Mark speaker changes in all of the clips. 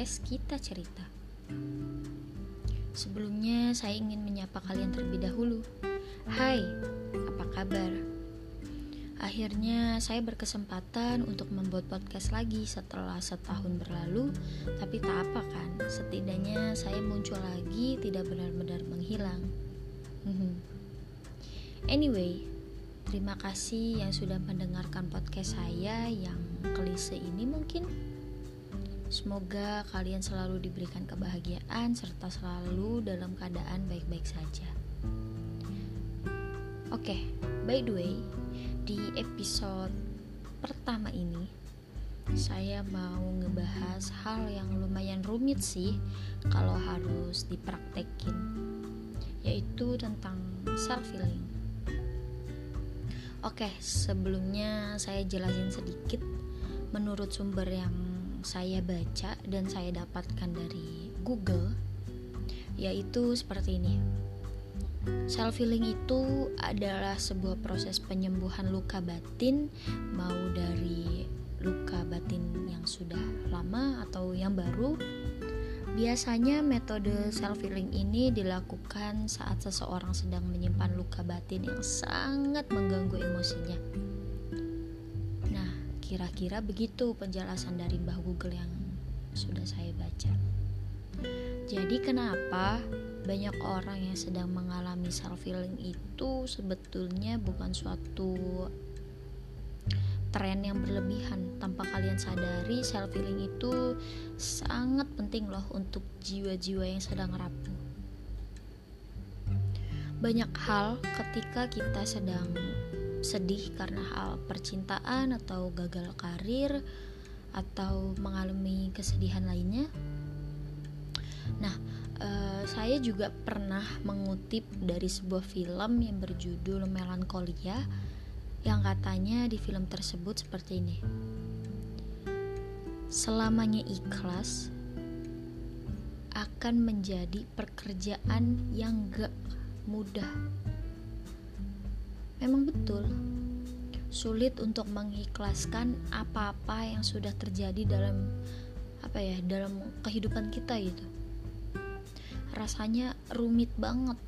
Speaker 1: podcast Kita Cerita. Sebelumnya saya ingin menyapa kalian terlebih dahulu. Hai, apa kabar? Akhirnya saya berkesempatan untuk membuat podcast lagi setelah setahun berlalu, tapi tak apa kan, setidaknya saya muncul lagi tidak benar-benar menghilang. anyway, terima kasih yang sudah mendengarkan podcast saya yang klise ini mungkin. Semoga kalian selalu diberikan kebahagiaan serta selalu dalam keadaan baik-baik saja. Oke, okay, by the way, di episode pertama ini saya mau ngebahas hal yang lumayan rumit sih kalau harus dipraktekin yaitu tentang self healing. Oke, sebelumnya saya jelasin sedikit menurut sumber yang saya baca dan saya dapatkan dari Google yaitu seperti ini. Self healing itu adalah sebuah proses penyembuhan luka batin mau dari luka batin yang sudah lama atau yang baru. Biasanya metode self healing ini dilakukan saat seseorang sedang menyimpan luka batin yang sangat mengganggu emosinya Kira-kira begitu penjelasan dari Mbah Google yang sudah saya baca. Jadi kenapa banyak orang yang sedang mengalami self healing itu sebetulnya bukan suatu tren yang berlebihan tanpa kalian sadari self healing itu sangat penting loh untuk jiwa-jiwa yang sedang rapuh banyak hal ketika kita sedang sedih karena hal percintaan atau gagal karir atau mengalami kesedihan lainnya. Nah, uh, saya juga pernah mengutip dari sebuah film yang berjudul Melankolia yang katanya di film tersebut seperti ini. Selamanya ikhlas akan menjadi pekerjaan yang gak mudah Memang betul, sulit untuk mengikhlaskan apa-apa yang sudah terjadi dalam apa ya, dalam kehidupan kita gitu. Rasanya rumit banget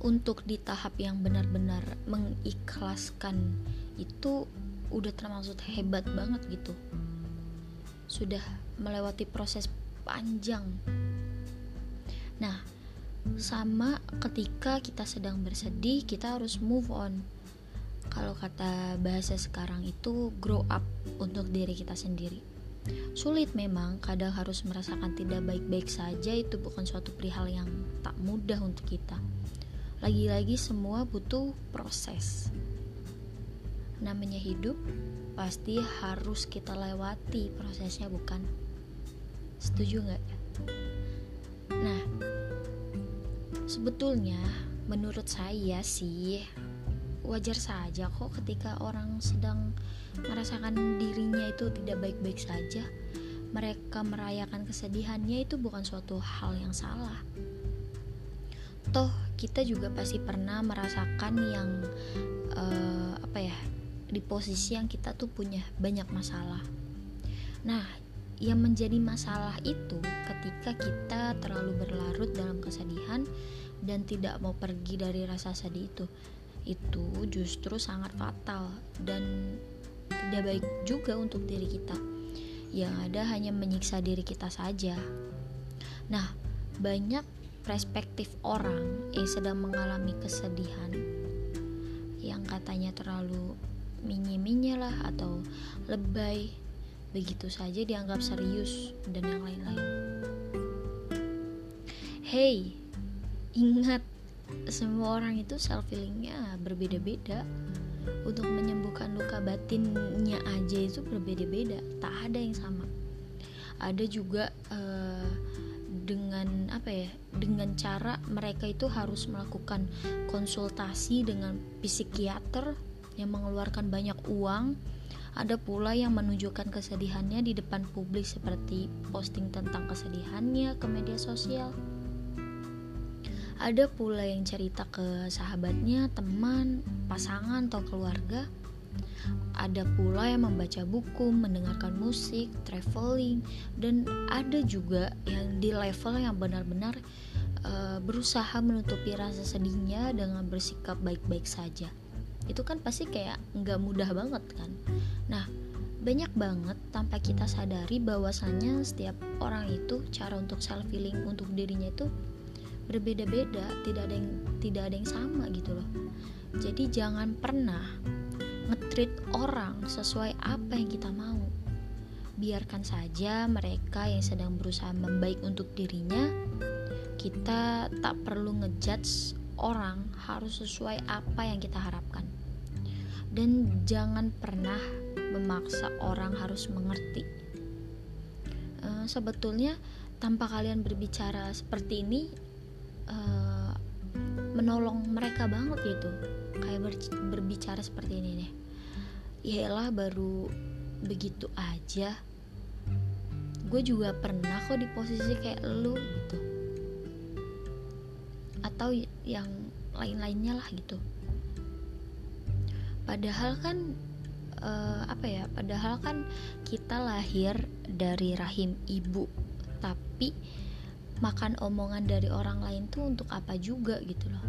Speaker 1: untuk di tahap yang benar-benar mengikhlaskan itu udah termasuk hebat banget gitu. Sudah melewati proses panjang. Nah, sama ketika kita sedang bersedih kita harus move on. Kalau kata bahasa sekarang itu grow up untuk diri kita sendiri. Sulit memang kadang harus merasakan tidak baik-baik saja itu bukan suatu perihal yang tak mudah untuk kita. Lagi-lagi semua butuh proses. Namanya hidup pasti harus kita lewati prosesnya bukan? Setuju nggak Sebetulnya, menurut saya sih wajar saja kok ketika orang sedang merasakan dirinya itu tidak baik-baik saja. Mereka merayakan kesedihannya itu bukan suatu hal yang salah. Toh kita juga pasti pernah merasakan yang uh, apa ya di posisi yang kita tuh punya banyak masalah. Nah, yang menjadi masalah itu ketika kita terlalu berlarut dalam kesedihan dan tidak mau pergi dari rasa sedih itu. Itu justru sangat fatal dan tidak baik juga untuk diri kita. Yang ada hanya menyiksa diri kita saja. Nah banyak perspektif orang yang sedang mengalami kesedihan yang katanya terlalu minye-minye lah atau lebay begitu saja dianggap serius dan yang lain-lain. Hey, ingat semua orang itu self healingnya berbeda-beda. Untuk menyembuhkan luka batinnya aja itu berbeda-beda, tak ada yang sama. Ada juga uh, dengan apa ya? Dengan cara mereka itu harus melakukan konsultasi dengan psikiater yang mengeluarkan banyak uang ada pula yang menunjukkan kesedihannya di depan publik seperti posting tentang kesedihannya ke media sosial. Ada pula yang cerita ke sahabatnya, teman, pasangan, atau keluarga. ada pula yang membaca buku, mendengarkan musik, traveling, dan ada juga yang di level yang benar-benar uh, berusaha menutupi rasa sedihnya dengan bersikap baik-baik saja. Itu kan pasti kayak nggak mudah banget kan. Banyak banget tanpa kita sadari bahwasannya setiap orang itu cara untuk self healing untuk dirinya itu berbeda-beda, tidak ada yang tidak ada yang sama gitu loh. Jadi jangan pernah ngetrit orang sesuai apa yang kita mau. Biarkan saja mereka yang sedang berusaha membaik untuk dirinya. Kita tak perlu ngejudge orang harus sesuai apa yang kita harapkan. Dan jangan pernah memaksa orang harus mengerti. Uh, sebetulnya tanpa kalian berbicara seperti ini uh, menolong mereka banget gitu. Kayak ber, berbicara seperti ini nih. Yaelah baru begitu aja. Gue juga pernah kok di posisi kayak lu gitu. Atau yang lain-lainnya lah gitu. Padahal kan uh, apa ya padahal kan kita lahir dari rahim ibu tapi makan omongan dari orang lain tuh untuk apa juga gitu loh.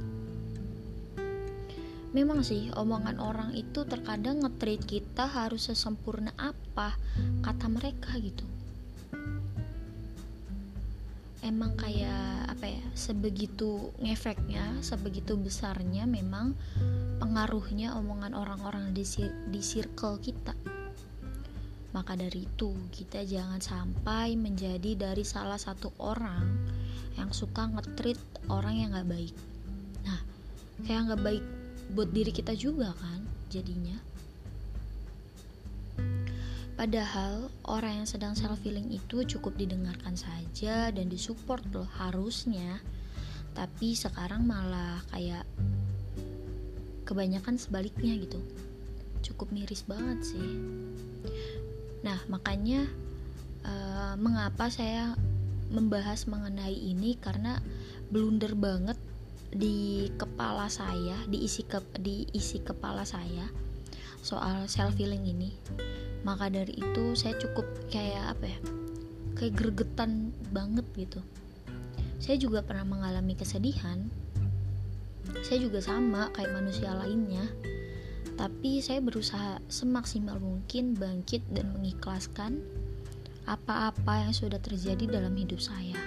Speaker 1: Memang sih omongan orang itu terkadang ngetreat kita harus sesempurna apa kata mereka gitu. Emang kayak apa ya sebegitu ngefeknya sebegitu besarnya memang pengaruhnya omongan orang-orang di, di circle kita. Maka dari itu kita jangan sampai menjadi dari salah satu orang yang suka ngetrit orang yang gak baik. Nah kayak gak baik buat diri kita juga kan jadinya. Padahal orang yang sedang self healing itu cukup didengarkan saja dan disupport loh harusnya. Tapi sekarang malah kayak kebanyakan sebaliknya gitu. Cukup miris banget sih. Nah, makanya uh, mengapa saya membahas mengenai ini karena blunder banget di kepala saya, diisi ke diisi kepala saya soal self healing ini maka dari itu saya cukup kayak apa ya kayak gregetan banget gitu saya juga pernah mengalami kesedihan saya juga sama kayak manusia lainnya tapi saya berusaha semaksimal mungkin bangkit dan mengikhlaskan apa-apa yang sudah terjadi dalam hidup saya.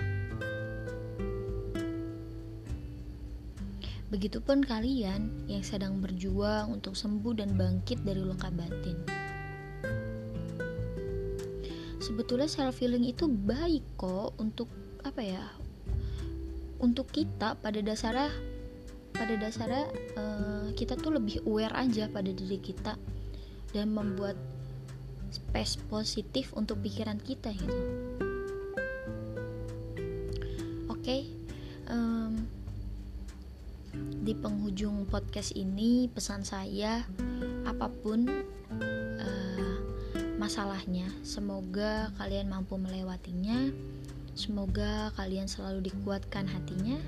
Speaker 1: Begitupun kalian yang sedang berjuang untuk sembuh dan bangkit dari luka batin sebetulnya self healing itu baik kok untuk apa ya untuk kita pada dasarnya pada dasarnya uh, kita tuh lebih aware aja pada diri kita dan membuat space positif untuk pikiran kita gitu oke okay, um, di penghujung podcast ini pesan saya apa pun masalahnya. Semoga kalian mampu melewatinya. Semoga kalian selalu dikuatkan hatinya.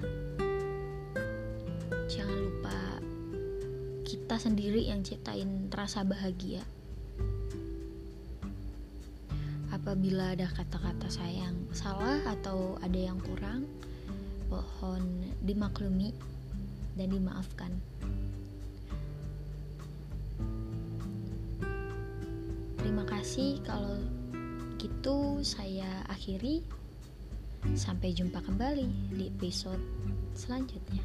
Speaker 1: Kita sendiri yang ciptain rasa bahagia. Apabila ada kata-kata saya yang salah atau ada yang kurang, mohon dimaklumi dan dimaafkan. kasih kalau gitu saya akhiri sampai jumpa kembali di episode selanjutnya